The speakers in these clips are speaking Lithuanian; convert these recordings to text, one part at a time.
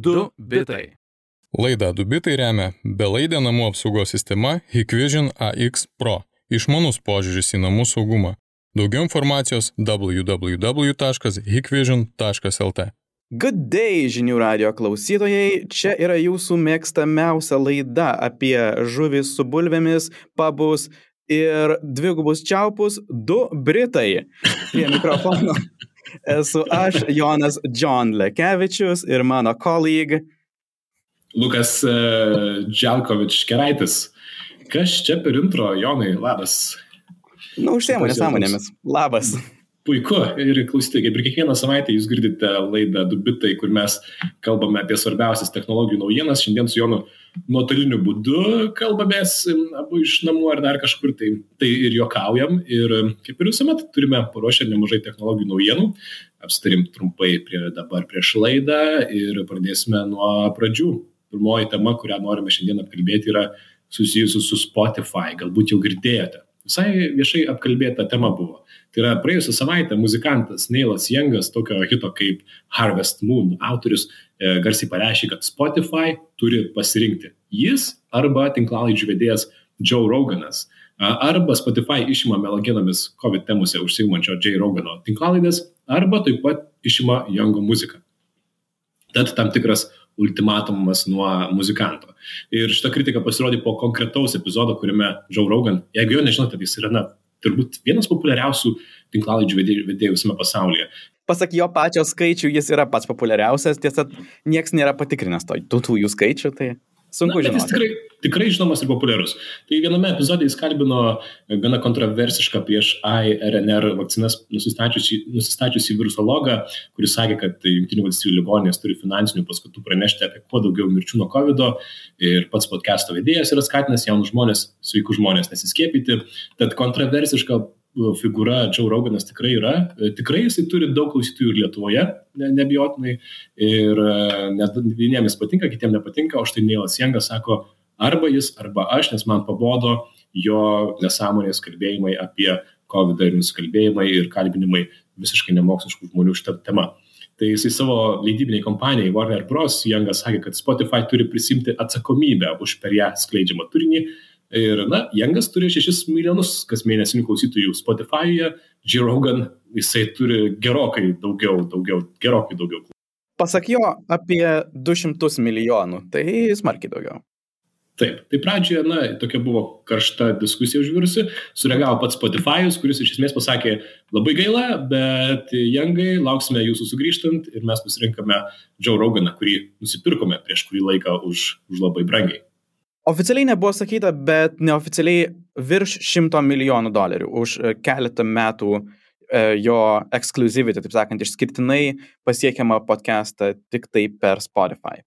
2 bitai. Laidą 2 bitai remia belaidė namų apsaugos sistema Hikvision AX Pro. Išmanus požiūris į namų saugumą. Daugiau informacijos www.hikvision.lt. Good day, žinių radio klausytojai. Čia yra jūsų mėgstamiausia laida apie žuvis su bulvėmis, pabus ir dvigubus čiaupus - du Britai. Prie mikrofono esu aš, Jonas John Lekevičius ir mano kolega. Lukas uh, Dželkovič Keraitis. Kas čia per intro, Jonai, labas. Nu, užsiemu nesąmonėmis. Labas. Puiku. Ir klausytai, kaip ir kiekvieną savaitę jūs girdite laidą Dubitai, kur mes kalbame apie svarbiausias technologijų naujienas. Šiandien su Jonu nuotoliniu būdu kalbamės abu iš namų ar dar kažkur, tai, tai ir jokaujam. Ir kaip ir visuomet turime paruošę nemažai technologijų naujienų. Apstarim trumpai prie, dabar prieš laidą ir pradėsime nuo pradžių. Pirmoji tema, kurią norime šiandien apkalbėti, yra susijusi su Spotify. Galbūt jau girdėjote. Visai viešai apkalbėta tema buvo. Tai yra praėjusią savaitę muzikantas Neilas Jangas, tokio hito kaip Harvest Moon autorius, e, garsiai pareiškė, kad Spotify turi pasirinkti jis arba tinklalaidžių vedėjas Joe Roganas. Arba Spotify išima melaginomis COVID temose užsiimančio Jay Rogano tinklalaidės, arba taip pat išima Jango muziką. Tad tam tikras ultimatumas nuo muzikanto. Ir šita kritika pasirodė po konkretaus epizodo, kuriame Joe Rogan, jeigu jo nežinote, tai jis yra na, turbūt vienas populiariausių tinklalaidžių vedėjų visame pasaulyje. Pasak jo pačio skaičių, jis yra pats populiariausias, tiesa, nieks nėra patikrinęs to, tų, tų jų skaičių, tai Sunku žinoti. Jis tikrai, tikrai žinomas ir populiarus. Tai viename epizode jis kalbino gana kontroversišką prieš ARNR vakcinas nusistačiusi, nusistačiusi virusologą, kuris sakė, kad Junktinių valstybių ligoninės turi finansinių paskatų pranešti apie kuo daugiau mirčių nuo COVID ir pats podcast'o vedėjas yra skatinęs jaunus žmonės, sveikus žmonės nesiskiepyti. Tad kontroversiška figūra Joe Roganas tikrai yra. Tikrai jisai turi daug klausytojų ir Lietuvoje, ne, nebijotinai. Ir e, nes vieniems patinka, kitiems nepatinka, o štai Neilas Jangas sako, arba jis, arba aš, nes man pabodo jo nesąmonės kalbėjimai apie COVID ir nusikalbėjimai ir kalbinimai visiškai nemoksliškų žmonių šitą temą. Tai jisai savo leidybiniai kompanijai Warner Bros. Jangas sakė, kad Spotify turi prisimti atsakomybę už per ją skleidžiamą turinį Ir, na, Jangas turi 6 milijonus kas mėnesinių klausytojų Spotify'e, J. Rogan, jisai turi gerokai daugiau, daugiau, gerokai daugiau. Pasak jo apie 200 milijonų, tai smarkiai daugiau. Taip, tai pradžioje, na, tokia buvo karšta diskusija užvirusi, sureagavo pats Spotify'us, kuris iš esmės pasakė, labai gaila, bet Jangai, lauksime jūsų sugrįžtant ir mes pasirinkame Joe Roganą, kurį nusipirkome prieš kurį laiką už, už labai brangiai. Oficialiai nebuvo sakyta, bet neoficialiai virš šimto milijonų dolerių už e, keletą metų e, jo exclusivity, taip sakant, išskirtinai pasiekiamą podcastą tik tai per Spotify.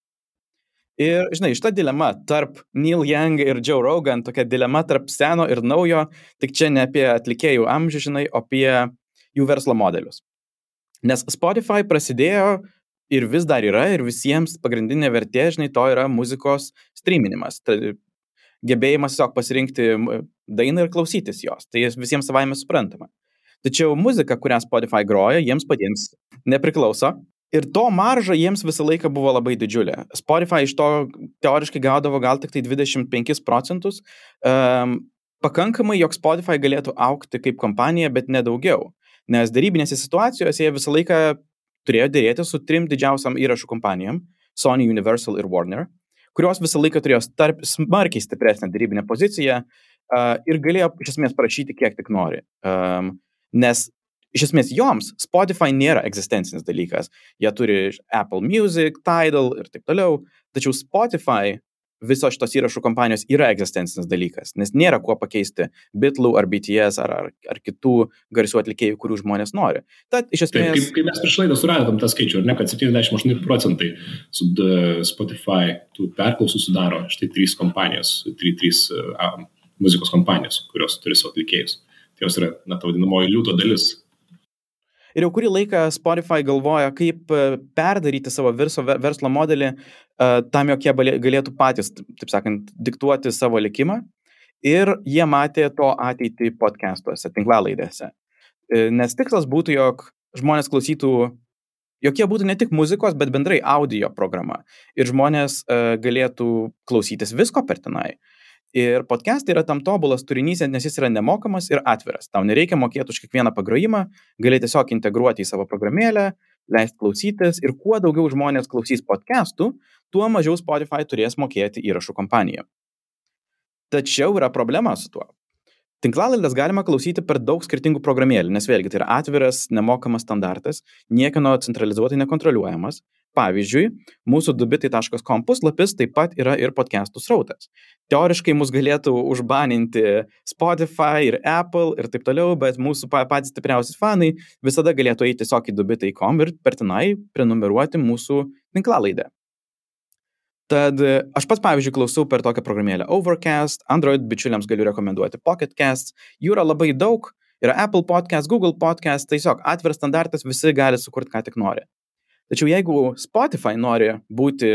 Ir, žinai, šita dilema tarp Neil Young ir Joe Rogan, tokia dilema tarp seno ir naujo, tik čia ne apie atlikėjų amžių, žinai, o apie jų verslo modelius. Nes Spotify prasidėjo ir vis dar yra ir visiems pagrindinė vertė, žinai, to yra muzikos streaminimas. Ta, gebėjimas tiesiog pasirinkti dainą ir klausytis jos. Tai visiems savaime suprantama. Tačiau muzika, kurią Spotify groja, jiems patiems nepriklauso. Ir to marža jiems visą laiką buvo labai didžiulė. Spotify iš to teoriškai gaudavo gal tik tai 25 procentus. Um, pakankamai, jog Spotify galėtų aukti kaip kompanija, bet nedaugiau. Nes darybinėse situacijose jie visą laiką turėjo dėrėti su trim didžiausiam įrašų kompanijom - Sony, Universal ir Warner, kurios visą laiką turėjo tarp, smarkiai stipresnę darybinę poziciją uh, ir galėjo iš esmės prašyti kiek tik nori. Um, nes iš esmės joms Spotify nėra egzistencinis dalykas. Jie turi Apple Music, Tidal ir taip toliau. Tačiau Spotify visos šitos įrašų kompanijos yra egzistencinis dalykas, nes nėra kuo pakeisti Bitlų ar BTS ar, ar, ar kitų garsių atlikėjų, kurių žmonės nori. Tad iš esmės... Taip, kaip, kaip mes prieš laidą suradom tą skaičių, ar ne, kad 78 procentai su Spotify tų perklausų sudaro štai trys kompanijos, trys, trys uh, muzikos kompanijos, kurios turi savo atlikėjus. Tai jos yra, na, ta vadinamoji liūto dalis Ir jau kurį laiką Spotify galvoja, kaip e, perdaryti savo verso, verslo modelį e, tam, jog jie galėtų patys, taip sakant, diktuoti savo likimą. Ir jie matė to ateitį podcastuose, tinklalaidėse. E, nes tikslas būtų, jog žmonės klausytų Jokie būtų ne tik muzikos, bet bendrai audio programa. Ir žmonės uh, galėtų klausytis visko per tenai. Ir podcastai yra tam tobulas turinys, nes jis yra nemokamas ir atviras. Tau nereikia mokėti už kiekvieną pagrojimą, gali tiesiog integruoti į savo programėlę, leisti klausytis ir kuo daugiau žmonės klausys podcastų, tuo mažiau Spotify turės mokėti įrašų kompaniją. Tačiau yra problema su tuo. Tinklalaidas galima klausyti per daug skirtingų programėlių, nes vėlgi tai yra atviras, nemokamas standartas, niekieno centralizuotai nekontroliuojamas. Pavyzdžiui, mūsų dubitai.com puslapis taip pat yra ir podcastų srautas. Teoriškai mus galėtų užbaninti Spotify ir Apple ir taip toliau, bet mūsų patys stipriausi fanai visada galėtų eiti tiesiog į dubitai.com ir per tenai prenumeruoti mūsų tinklalaidę. Tad e, aš pats, pavyzdžiui, klausau per tokią programėlę Overcast, Android bičiuliams galiu rekomenduoti Pocket Cast, jų yra labai daug, yra Apple Podcast, Google Podcast, tiesiog atviras standartas, visi gali sukurti, ką tik nori. Tačiau jeigu Spotify nori būti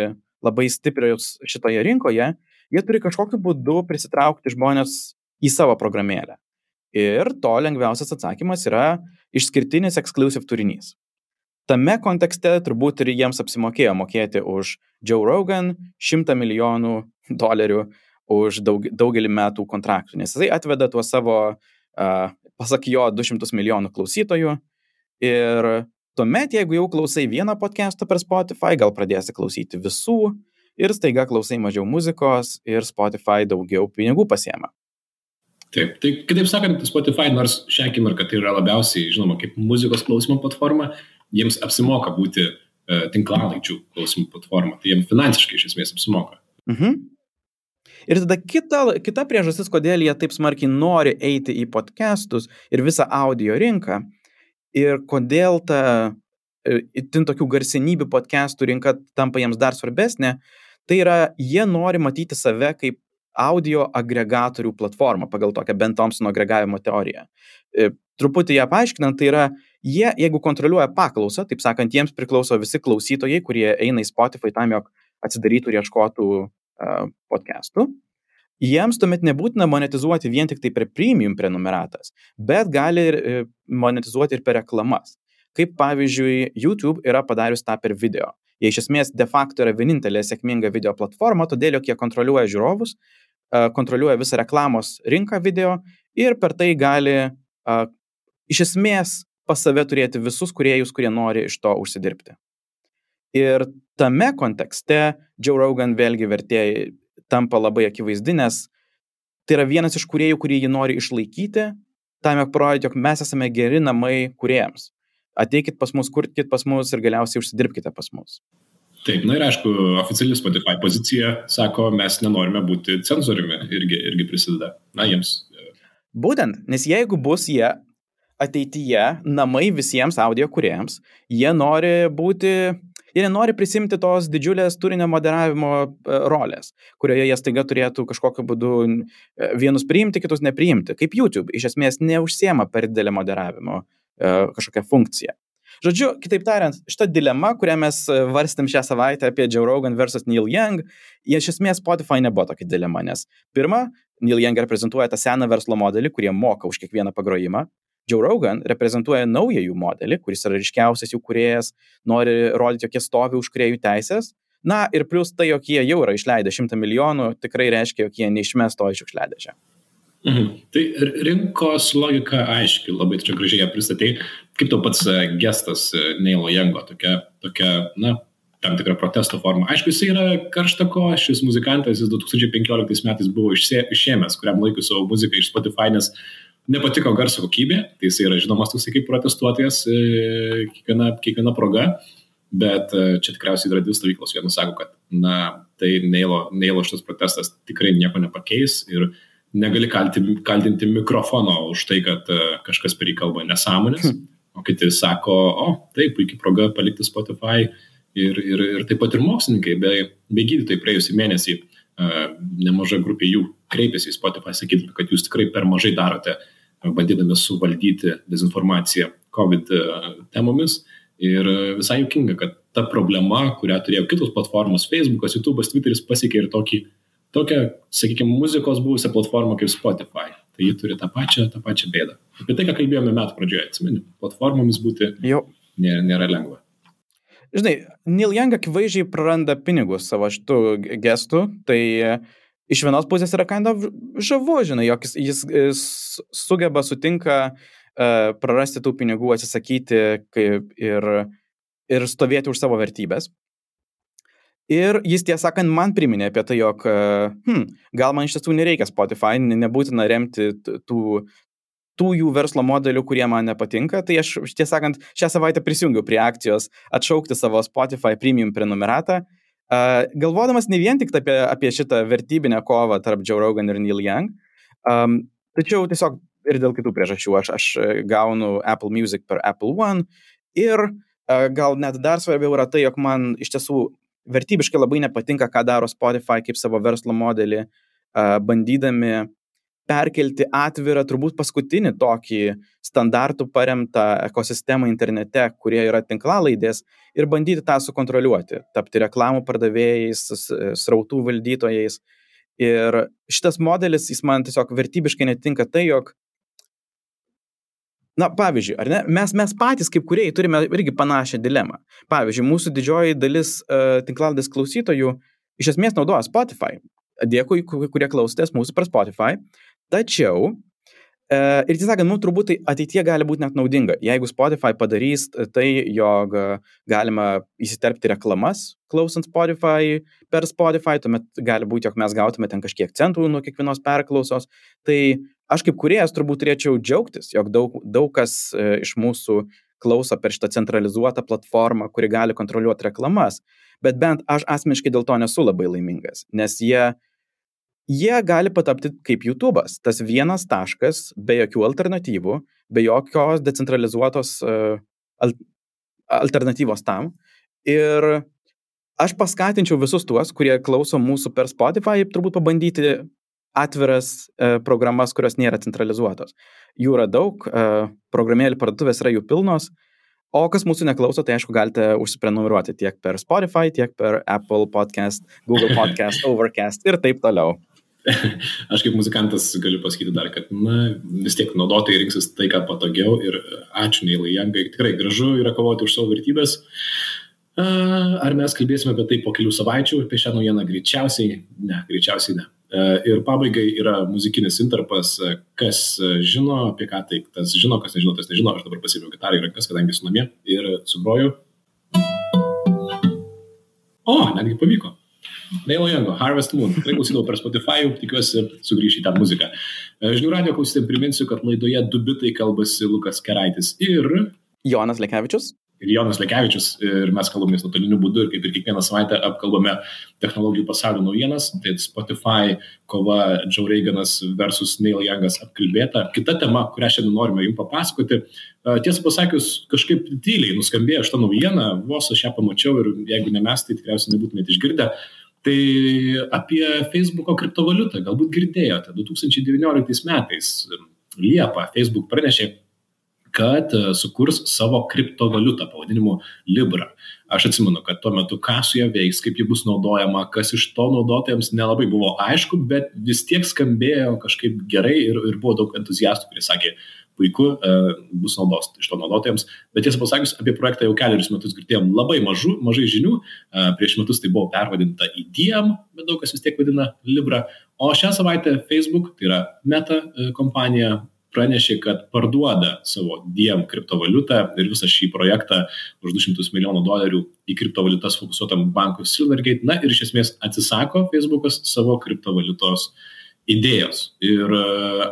labai stiprios šitoje rinkoje, jie turi kažkokiu būdu prisitraukti žmonės į savo programėlę. Ir to lengviausias atsakymas yra išskirtinis exclusive turinys tame kontekste turbūt ir jiems apsimokėjo mokėti už Joe Rogan 100 milijonų dolerių už daug, daugelį metų kontraktų, nes jisai atveda tuo savo, uh, pasak jo, 200 milijonų klausytojų ir tuomet, jeigu jau klausai vieną podcastą per Spotify, gal pradėsi klausyti visų ir staiga klausai mažiau muzikos ir Spotify daugiau pinigų pasiema. Taip, tai kitaip sakant, Spotify nors šią akimirką tai yra labiausiai, žinoma, kaip muzikos klausimo platforma, jiems apsimoka būti uh, tinklalaidžių klausimų platforma, tai jiems finansiškai iš esmės apsimoka. Mhm. Ir tada kita, kita priežastis, kodėl jie taip smarkiai nori eiti į podcastus ir visą audio rinką ir kodėl ta e, itin tokių garsenybių podcastų rinka tampa jiems dar svarbesnė, tai yra jie nori matyti save kaip audio agregatorių platformą pagal tokią Ben Thompsono agregavimo teoriją. E, truputį ją paaiškinant, tai yra jie, jeigu kontroliuoja paklausą, taip sakant, jiems priklauso visi klausytojai, kurie eina į Spotify tam, jog atsidarytų ir ieškotų uh, podcastų. Jiems tuomet nebūtina monetizuoti vien tik tai per premium prenumeratas, bet gali ir e, monetizuoti ir per reklamas. Kaip pavyzdžiui, YouTube yra padarius tą per video. Jie iš esmės de facto yra vienintelė sėkminga video platforma, todėl jog jie kontroliuoja žiūrovus, kontroliuoja visą reklamos rinką video ir per tai gali iš esmės pas save turėti visus kuriejus, kurie nori iš to užsidirbti. Ir tame kontekste Joe Rogan vėlgi vertėjai tampa labai akivaizdi, nes tai yra vienas iš kuriejų, kurį jį nori išlaikyti, tam jog parodyti, jog mes esame geri namai kuriejams. Ateikit pas mus, kurkit pas mus ir galiausiai užsidirbkite pas mus. Taip, na ir aišku, oficiali Spotify pozicija sako, mes nenorime būti cenzoriumi irgi, irgi prisideda. Na, jiems. E, Būtent, nes jeigu bus jie ateityje namai visiems audio kuriejams, jie nori būti, jie nenori prisimti tos didžiulės turinio moderavimo e, rolės, kurioje jie staiga turėtų kažkokiu būdu e, vienus priimti, kitus nepriimti. Kaip YouTube iš esmės neužsiema per didelę moderavimo e, kažkokią funkciją. Žodžiu, kitaip tariant, šita dilema, kurią mes varstėm šią savaitę apie Joe Rogan versus Neil Young, jie iš esmės Spotify nebuvo tokia dilema, nes pirma, Neil Young reprezentuoja tą seną verslo modelį, kurie moka už kiekvieną pagrojimą, Joe Rogan reprezentuoja naują jų modelį, kuris yra ryškiausias jų kuriejas, nori rodyti, jog jie stovi už kuriejų teisės. Na ir plus tai, jog jie jau yra išleidę šimtą milijonų, tikrai reiškia, jog jie neišmes to iš šiukšliadėžę. Mhm. Tai rinkos logika aiški, labai čia gražiai ją pristatei. Kaip tau pats e, gestas e, Neilo Jango, tokia, tokia, na, tam tikra protesto forma. Aišku, jis yra karštako, šis muzikantas, jis 2015 metais buvo išėmęs kuriam laikui savo muziką iš Spotify, nes nepatiko garso kokybė, tai jis yra žinomas toksai kaip protestuotojas e, kiekviena, kiekviena proga, bet e, čia tikriausiai yra dvi stovyklos. Vienas sako, kad na, tai Neilo, Neilo šitas protestas tikrai nieko nepakeis ir negali kaltinti, kaltinti mikrofono už tai, kad e, kažkas per jį kalba nesąmonės, hm. o kiti sako, o taip, puikiai proga palikti Spotify ir, ir, ir taip pat ir mokslininkai bei, bei gydytojai praėjusį mėnesį nemaža grupė jų kreipėsi į Spotify sakydami, kad jūs tikrai per mažai darote uh, bandydami suvaldyti dezinformaciją COVID e, temomis. Ir e, visai juokinga, kad ta problema, kurią turėjo kitos platformos, Facebookas, YouTube'as, Twitteris pasiekė ir tokį, tokią, sakykime, muzikos buvusią platformą kaip Spotify. Tai ji turi tą pačią, tą pačią bėdą. Apie tai, ką kalbėjome metų pradžioje, atsimeni, platformomis būti Jau. Nėra, nėra lengva. žinai, Neil Young akivaizdžiai praranda pinigus savo šitų gestų, tai iš vienos pusės yra kind of žavu, žinai, jog jis, jis, jis sugeba, sutinka uh, prarasti tų pinigų, atsisakyti kaip, ir, ir stovėti už savo vertybės. Ir jis tiesą sakant man priminė apie tai, jog, hmm, gal man iš tiesų nereikia Spotify, nebūtina remti tų, tų jų verslo modelių, kurie man nepatinka. Tai aš, tiesą sakant, šią savaitę prisijungiau prie akcijos atšaukti savo Spotify premium prenumeratą, uh, galvodamas ne vien tik apie, apie šitą vertybinę kovą tarp Joe Rogan ir Neil Young, um, tačiau tiesiog ir dėl kitų priežasčių. Aš, aš gaunu Apple Music per Apple One ir uh, gal net dar svarbiau yra tai, jog man iš tiesų vertybiškai labai nepatinka, ką daro Spotify kaip savo verslo modelį, bandydami perkelti atvirą, turbūt paskutinį tokį standartų paremtą ekosistemą internete, kurie yra tinklalaidės, ir bandyti tą sukontroliuoti, tapti reklamų pardavėjais, srautų valdytojais. Ir šitas modelis, jis man tiesiog vertybiškai netinka tai, jog Na, pavyzdžiui, ar ne, mes, mes patys kaip kuriejai turime irgi panašią dilemą. Pavyzdžiui, mūsų didžioji dalis uh, tinklaldės klausytojų iš esmės naudoja Spotify. Dėkui, kurie klausotės mūsų per Spotify. Tačiau E, ir tiesą sakant, mums turbūt tai ateitie gali būti net naudinga, jeigu Spotify padarys tai, jog galima įsiterpti reklamas klausant Spotify per Spotify, tuomet gali būti, jog mes gautume ten kažkiek centų nuo kiekvienos perklausos. Tai aš kaip kuriejas turbūt turėčiau džiaugtis, jog daug, daug kas e, iš mūsų klauso per šitą centralizuotą platformą, kuri gali kontroliuoti reklamas. Bet bent aš asmeniškai dėl to nesu labai laimingas, nes jie jie gali patapti kaip YouTube'as. Tas vienas taškas be jokių alternatyvų, be jokios decentralizuotos uh, al alternatyvos tam. Ir aš paskatinčiau visus tuos, kurie klauso mūsų per Spotify, turbūt pabandyti atviras uh, programas, kurios nėra centralizuotos. Jų yra daug, uh, programėlių parduotuvės yra jų pilnos, o kas mūsų neklauso, tai aišku, galite užsiprenumeruoti tiek per Spotify, tiek per Apple podcast, Google podcast, Overcast ir taip toliau. aš kaip muzikantas galiu pasakyti dar, kad na, vis tiek naudotojai rinksis tai, ką patogiau ir ačiū Neilai Jangai, tikrai gražu yra kovoti už savo vertybės. Ar mes kalbėsime apie tai po kelių savaičių, apie šią naujieną greičiausiai? Ne, greičiausiai ne. Ir pabaigai yra muzikinis interpas, kas žino apie ką tai, tas žino, kas nežino, tas nežino, aš dabar pasėmiau gitarą į rankas, kadangi esu namie ir subroju. O, netgi pavyko. Neilo Jango, Harvest Moon. Tikrai klausydavau per Spotify, tikiuosi sugrįžti į tą muziką. E, žinių radio klausytėm priminsiu, kad laidoje du bitai kalbasi Lukas Keraitis ir Jonas Lekevičius ir Jonas Lekevičius ir mes kalbamės nuotoliniu būdu ir kaip ir kiekvieną savaitę apkalbame technologijų pasaulio naujienas, tai Spotify kova Joe Reaganas versus Neil Youngas apkalbėta. Kita tema, kurią šiandien norime jums papasakoti, tiesą pasakius, kažkaip tyliai nuskambėjo šitą naujieną, vos aš ją pamačiau ir jeigu ne mes, tai tikriausiai nebūtumėte išgirdę. Tai apie Facebooko kriptovaliutą galbūt girdėjote. 2019 metais Liepą Facebook pranešė, kad e, sukurs savo kriptovaliutą pavadinimu Libra. Aš atsimenu, kad tuo metu ką su ją veiks, kaip ji bus naudojama, kas iš to naudotojams nelabai buvo aišku, bet vis tiek skambėjo kažkaip gerai ir, ir buvo daug entuziastų, kurie sakė, puiku, e, bus naudos iš to naudotojams. Bet tiesą pasakius, apie projektą jau keliarius metus girdėjom labai mažų, mažai žinių. E, prieš metus tai buvo pervadinta IDM, bet daug kas vis tiek vadina Libra. O šią savaitę Facebook, tai yra Meta kompanija, pranešė, kad parduoda savo diem kriptovaliutą ir visą šį projektą už 200 milijonų dolerių į kriptovaliutas fokusuotam bankui Silvergate. Na ir iš esmės atsisako Facebookas savo kriptovaliutos idėjos. Ir e,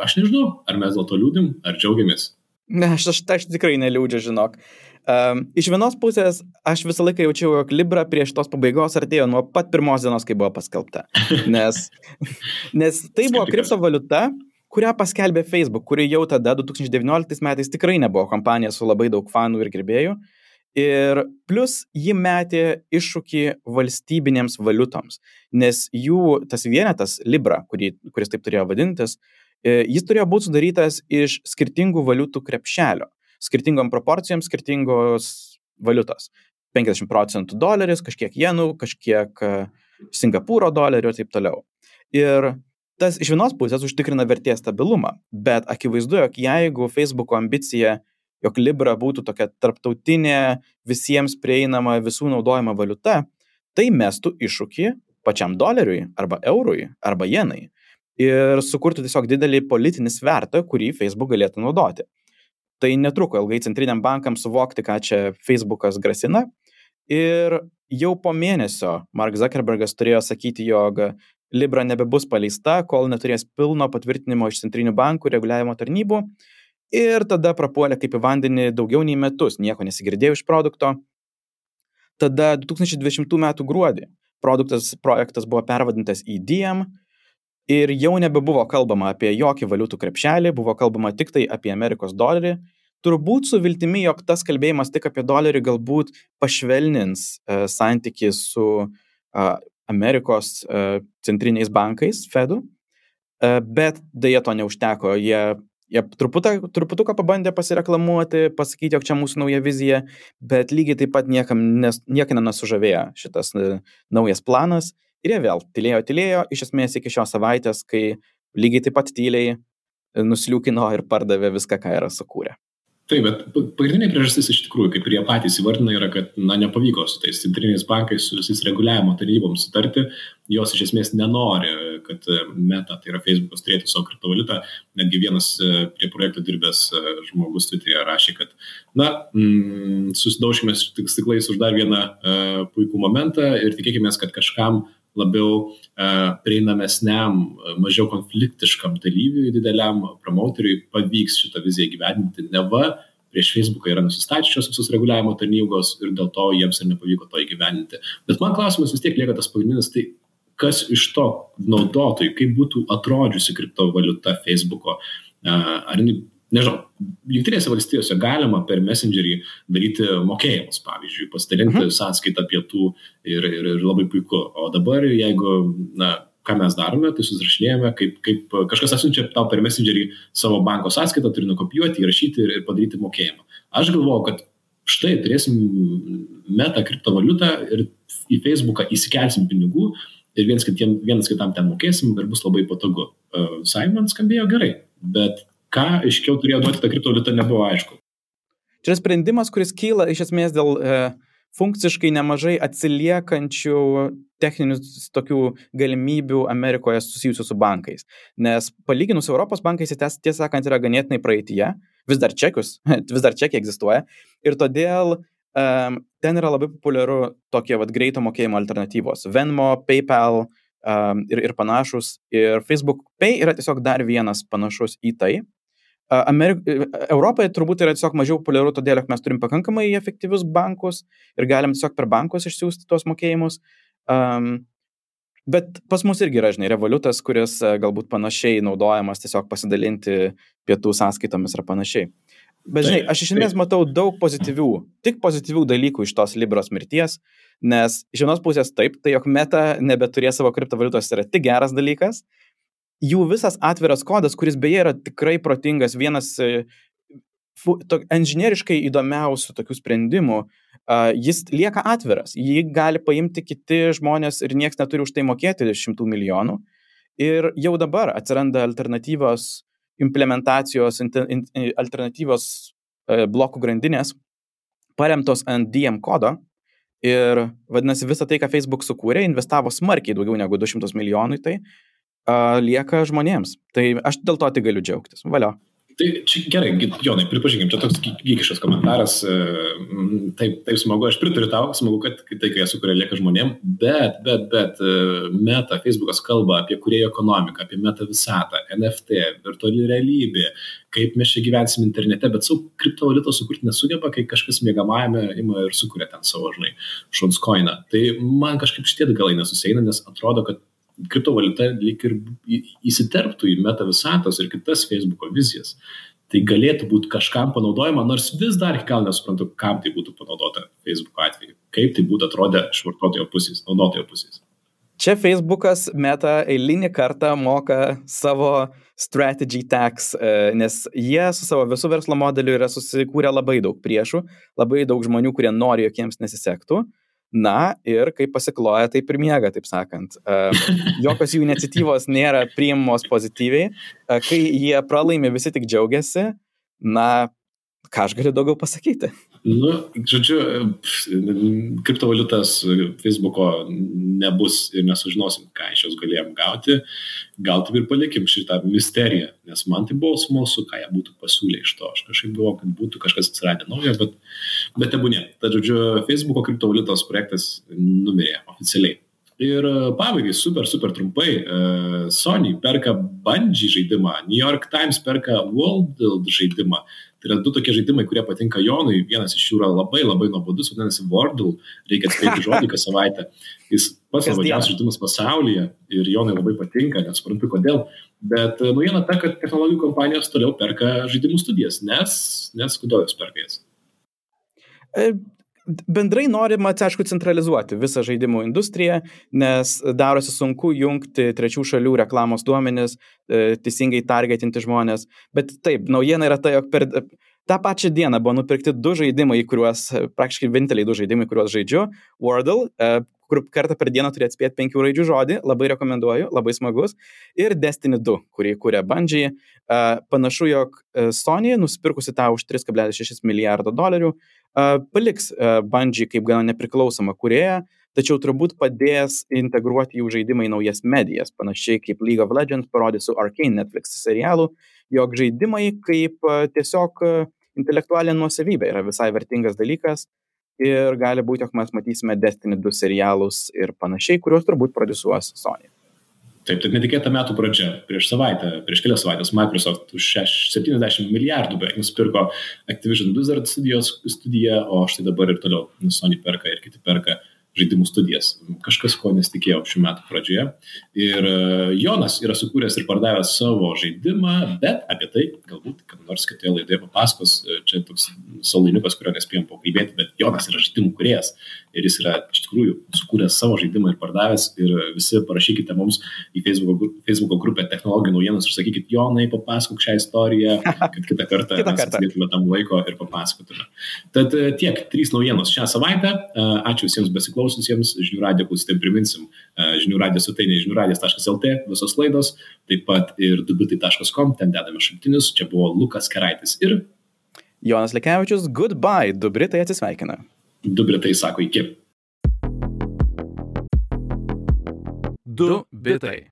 aš nežinau, ar mes dėl to liūdim, ar džiaugiamės. Ne, aš, aš, aš tikrai neliūdžiu, žinok. Um, iš vienos pusės aš visą laiką jaučiau, jog Libra prie šitos pabaigos artėjo nuo pat pirmos dienos, kai buvo paskelbta. Nes, nes tai buvo kriptovaliuta, kurią paskelbė Facebook, kuri jau tada 2019 metais tikrai nebuvo kompanija su labai daug fanų ir gerbėjų. Ir plus ji metė iššūkį valstybinėms valiutoms, nes jų tas vienetas Libra, kurį, kuris taip turėjo vadintis, e, jis turėjo būti sudarytas iš skirtingų valiutų krepšelio, skirtingom proporcijom skirtingos valiutos. 50 procentų doleris, kažkiek jenų, kažkiek e, Singapūro dolerių ir taip toliau. Ir tas iš vienos pusės užtikrina vertės stabilumą, bet akivaizdu, jog jeigu Facebook'o ambicija jog Libra būtų tokia tarptautinė, visiems prieinama, visų naudojama valiuta, tai mestų iššūkį pačiam doleriui arba eurui arba jenai ir sukurtų tiesiog didelį politinį svertą, kurį Facebook galėtų naudoti. Tai netruko ilgai centriniam bankam suvokti, ką čia Facebookas grasina. Ir jau po mėnesio Mark Zuckerbergas turėjo sakyti, jog Libra nebebus paleista, kol neturės pilno patvirtinimo iš centrinių bankų reguliavimo tarnybų. Ir tada prapuolė kaip į vandenį daugiau nei metus, nieko nesigirdėjau iš produkto. Tada 2020 m. gruodį produktas, projektas buvo pervadintas į Diem ir jau nebebuvo kalbama apie jokį valiutų krepšelį, buvo kalbama tik tai apie Amerikos dolerį. Turbūt su viltimi, jog tas kalbėjimas tik apie dolerį galbūt pašvelnins e, santykį su e, Amerikos e, centriniais bankais, Fedu, e, bet dėja to neužteko. Jie, jie truputą, truputuką pabandė pasireklamuoti, pasakyti, jog čia mūsų nauja vizija, bet lygiai taip pat niekam nes, niekam nesužavėjo šitas e, naujas planas Ir jie vėl tylėjo, tylėjo, iš esmės iki šios savaitės, kai lygiai taip pat tyliai nusliūkino ir pardavė viską, ką yra sukūrę. Taip, bet pagrindinė priežastis iš tikrųjų, kaip ir jie patys įvardina, yra, kad na, nepavyko su tais centriniais bankais, su visais reguliavimo taryboms sutarti, jos iš esmės nenori, kad meta, tai yra Facebookas, turėtų savo kriptovaliutą. Netgi vienas e, prie projekto dirbęs e, žmogus Twitter'e rašė, kad, na, mm, susidaužkime stiklais už dar vieną uh, puikų momentą ir tikėkime, kad kažkam labiau uh, prieinamesniam, mažiau konfliktiškam dalyviui, dideliam promoteriui pavyks šitą viziją gyvendinti. Neva prieš Facebooką yra nusistačiusios visos reguliavimo tarnybos ir dėl to jiems ir nepavyko to įgyvendinti. Bet man klausimas vis tiek lieka tas pagrindinis, tai kas iš to naudotojų, kaip būtų atrodžiusi kriptovaliuta Facebooko, ar jinai nežinau, jungtinėse valstijose galima per Messengerį daryti mokėjimus, pavyzdžiui, pasidalinti mhm. sąskaitą pietų ir, ir, ir labai puiku. O dabar, jeigu, na, ką mes darome, tai susirašinėjame, kaip, kaip kažkas atsiunčia tau per Messengerį savo banko sąskaitą, turi nukopijuoti, įrašyti ir, ir padaryti mokėjimą. Aš galvoju, kad štai turėsim metą kriptovaliutą ir į Facebooką įsikelsim pinigų ir vienas, kitiem, vienas kitam ten mokėsim ir bus labai patogu. Uh, Simon skambėjo gerai, bet ką aiškiau turėjo duoti ta kriptovaliuta nebuvo aišku. Čia yra sprendimas, kuris kyla iš esmės dėl e, funkciškai nemažai atsiliekančių techninių tokių galimybių Amerikoje susijusių su bankais. Nes palyginus Europos bankais, jis tiesą sakant yra ganėtinai praeitie, vis dar čekius, vis dar čekiai egzistuoja. Ir todėl um, ten yra labai populiaru tokie vat, greito mokėjimo alternatyvos. Venmo, PayPal um, ir, ir panašus. Ir Facebook Pay yra tiesiog dar vienas panašus į tai. Amerik Europoje turbūt yra tiesiog mažiau populiaru, todėl mes turim pakankamai efektyvius bankus ir galim tiesiog per bankus išsiųsti tuos mokėjimus. Um, bet pas mus irgi yra, žinai, revoliutas, kuris galbūt panašiai naudojamas tiesiog pasidalinti pietų sąskaitomis ar panašiai. Bet žinai, aš iš esmės matau daug pozityvių, tik pozityvių dalykų iš tos Libros mirties, nes iš vienos pusės taip, tai jog meta nebeturės savo kriptovaliutos yra tik geras dalykas, jų visas atviras kodas, kuris beje yra tikrai protingas, vienas e, inžinieriškai įdomiausių tokių sprendimų, uh, jis lieka atviras. Jį gali paimti kiti žmonės ir niekas neturi už tai mokėti šimtų milijonų. Ir jau dabar atsiranda alternatyvos implementacijos, alternatyvos uh, blokų grandinės, paremtos ant DM kodo. Ir vadinasi, visą tai, ką Facebook sukūrė, investavo smarkiai daugiau negu 200 milijonų į tai, uh, lieka žmonėms. Tai aš dėl to tik galiu džiaugtis. Valio. Tai čia gerai, Jonai, pripažinkim, čia toks gykiškas komentaras, e, taip, taip smagu, aš pritariu tau, smagu, kad tai, kai jie sukuria, lieka žmonėm, bet, bet, bet e, Meta, Facebookas kalba apie kuriejų ekonomiką, apie meta visatą, NFT, virtuali realybė, kaip mes čia gyvensim internete, bet savo kriptovaliutos sukurti nesugeba, kai kažkas mėgamajame ima ir sukuria ten savo, žinai, šuns koiną. Tai man kažkaip šitie galai nesuseina, nes atrodo, kad kriptovaliuta lyg ir įsiterptų į meta visatos ir kitas Facebook'o vizijas. Tai galėtų būti kažkam panaudojama, nors vis dar iki gal nesuprantu, kam tai būtų panaudota Facebook atveju. Kaip tai būtų atrodę iš vartotojo pusės, naudotojo pusės. Čia Facebookas meta eilinį kartą moka savo strategy tax, e, nes jie su savo visų verslo modeliu yra susikūrę labai daug priešų, labai daug žmonių, kurie nori, jog jiems nesisektų. Na ir kaip pasikloja, taip ir miega, taip sakant. Jokios jų iniciatyvos nėra priimamos pozityviai. Kai jie pralaimi, visi tik džiaugiasi. Na, ką aš galiu daugiau pasakyti? Nu, žodžiu, kriptovaliutas Facebook'o nebus ir nesužinosim, ką iš jos galėjom gauti. Gal taip ir palikim šitą misteriją, nes man tai buvo smalsu, ką jie būtų pasiūlę iš to. Aš kažkaip galvoju, kad būtų kažkas atsiradę naujo, bet, bet tebūnė. Tad, žodžiu, Facebook'o kriptovaliutos projektas numirė oficialiai. Ir e, pabaigai, super, super trumpai, uh, Sony perka Bungie žaidimą, New York Times perka World žaidimą. Tai yra du tokie žaidimai, kurie patinka Jonui. Vienas iš jų yra labai labai nuobodus, vadinasi Wordle, reikia atspėti žodį kas savaitę. Jis pats nuobodžiausias žaidimas pasaulyje ir Jonui labai patinka, nesuprantu kodėl. Bet e, naujiena ta, kad technologijų kompanijos toliau perka žaidimų studijas, nes, nes kodėl jos perka jas? Bendrai norima, aišku, centralizuoti visą žaidimų industriją, nes darosi sunku jungti trečių šalių reklamos duomenis, e, teisingai targetinti žmonės. Bet taip, naujiena yra ta, jog per tą pačią dieną buvo nupirkti du žaidimai, kuriuos, praktiškai vieninteliai du žaidimai, kuriuos žaidžiu. Wordle, e, kur kartą per dieną turi atspėti penkių raidžių žodį, labai rekomenduoju, labai smagus. Ir Destiny 2, kurį kūrė. E, panašu, jog Sony nusipirkusi tą už 3,6 milijardo dolerių paliks Bungie kaip gana nepriklausomą kurėją, tačiau turbūt padės integruoti jų žaidimą į naujas medijas, panašiai kaip League of Legends parodė su Arkane Netflix serialu, jog žaidimai kaip tiesiog intelektualinė nuosavybė yra visai vertingas dalykas ir gali būti, jog mes matysime Destiny 2 serialus ir panašiai, kuriuos turbūt produsuos Sony. Taip, taip netikėta metų pradžia. Prieš savaitę, prieš kelias savaitės Microsoft už 70 milijardų beveik nusipirko Activision Blizzard studijos studiją, o štai dabar ir toliau Sony perka ir kiti perka uh, žaidimų studijas. Kažkas, ko nesitikėjau šių metų pradžioje. Ir e, Jonas yra sukūręs ir pardavęs savo žaidimą, bet apie tai galbūt, kad nors kitoje laidoje papasakos, e, čia toks salainiukas, kurio nespėjom pakalbėti, bet Jonas yra žaidimų kuriejas ir jis yra iš tikrųjų sukūręs savo žaidimą ir pardavęs. Ir visi parašykite mums į Facebook, Facebook grupę technologijų naujienas ir sakykit, Jonai, papasakok šią istoriją, kad kitą kartą kitą mes turėtume tam laiko ir papasakotume. Tad e, tiek, trys naujienos šią savaitę. Ačiū visiems besiklausymams klaususiems žinių radijo klausytėm priminsim e, žinių radijo svetainė žiniųradijas.lt visos laidos, taip pat ir dubitai.com, ten dedame šaltinius. Čia buvo Lukas Keraitis ir Jonas Lekevičius, goodbye, du Britai atsisveikina. Du Britai sako iki. Du bitai.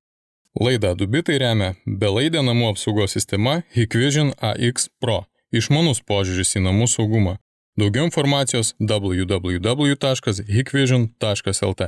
Laidą Dubitai remia belaidė namų apsaugos sistema Hikvision AX Pro. Išmanus požiūris į namų saugumą. Daugiau informacijos www.hikvision.lt